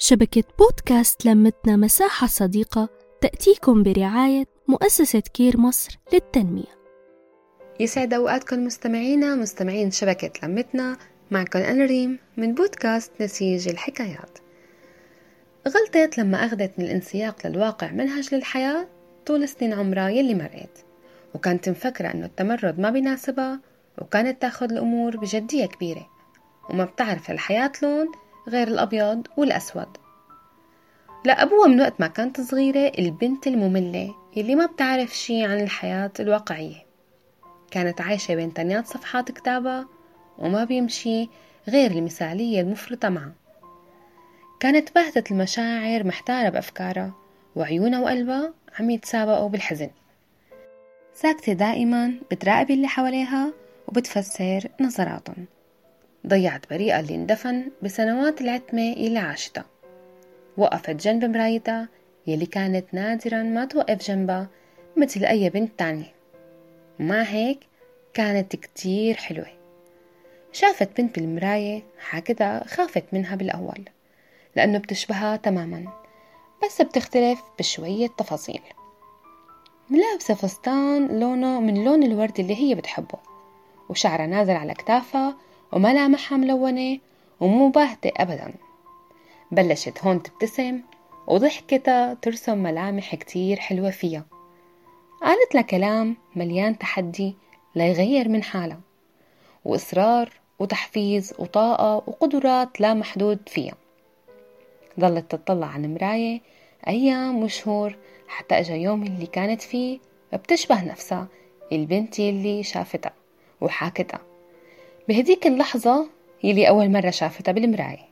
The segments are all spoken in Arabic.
شبكة بودكاست لمتنا مساحة صديقة تأتيكم برعاية مؤسسة كير مصر للتنمية. يسعد أوقاتكم مستمعينا مستمعين شبكة لمتنا معكم أنا ريم من بودكاست نسيج الحكايات. غلطت لما أخذت من الانسياق للواقع منهج للحياة طول سنين عمرها يلي مرقت. وكانت مفكرة أنه التمرد ما بيناسبها وكانت تاخد الأمور بجدية كبيرة. وما بتعرف الحياة لون غير الأبيض والأسود. لأبوها من وقت ما كانت صغيرة البنت المملة اللي ما بتعرف شي عن الحياة الواقعية. كانت عايشة بين تنيات صفحات كتابها وما بيمشي غير المثالية المفرطة معها كانت باهتة المشاعر محتارة بأفكارها وعيونها وقلبها عم يتسابقوا بالحزن. ساكتة دائما بتراقب اللي حواليها وبتفسر نظراتهم. ضيعت بريئة اللي اندفن بسنوات العتمة اللي عاشتها. وقفت جنب مرايتها يلي كانت نادرا ما توقف جنبها مثل أي بنت تانية. ومع هيك؟ كانت كتير حلوة. شافت بنت بالمراية حاجتها خافت منها بالأول لأنه بتشبهها تماما بس بتختلف بشوية تفاصيل. ملابسة فستان لونه من لون الورد اللي هي بتحبه وشعرها نازل على كتافها وملامحها ملونة ومو باهتة أبدا. بلشت هون تبتسم وضحكتها ترسم ملامح كتير حلوة فيها. قالت لها كلام مليان تحدي ليغير من حالها. وإصرار وتحفيز وطاقة وقدرات لا محدود فيها. ظلت تطلع على المراية أيام وشهور حتى أجا يوم اللي كانت فيه بتشبه نفسها البنت اللي شافتها وحاكتها. بهديك اللحظة يلي أول مرة شافتها بالمراية.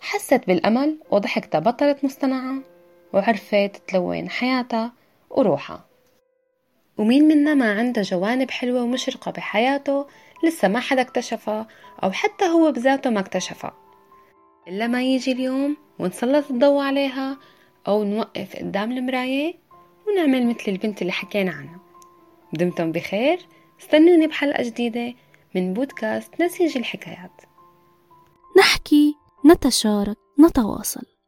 حست بالأمل وضحكتها بطلت مصطنعة وعرفت تلون حياتها وروحها. ومين منا ما عنده جوانب حلوة ومشرقة بحياته لسه ما حدا اكتشفها أو حتى هو بذاته ما اكتشفها. إلا ما يجي اليوم ونسلط الضوء عليها أو نوقف قدام المراية ونعمل مثل البنت اللي حكينا عنها. دمتم بخير. استنوني بحلقة جديدة. من بودكاست نسيج الحكايات. نحكي نتشارك نتواصل.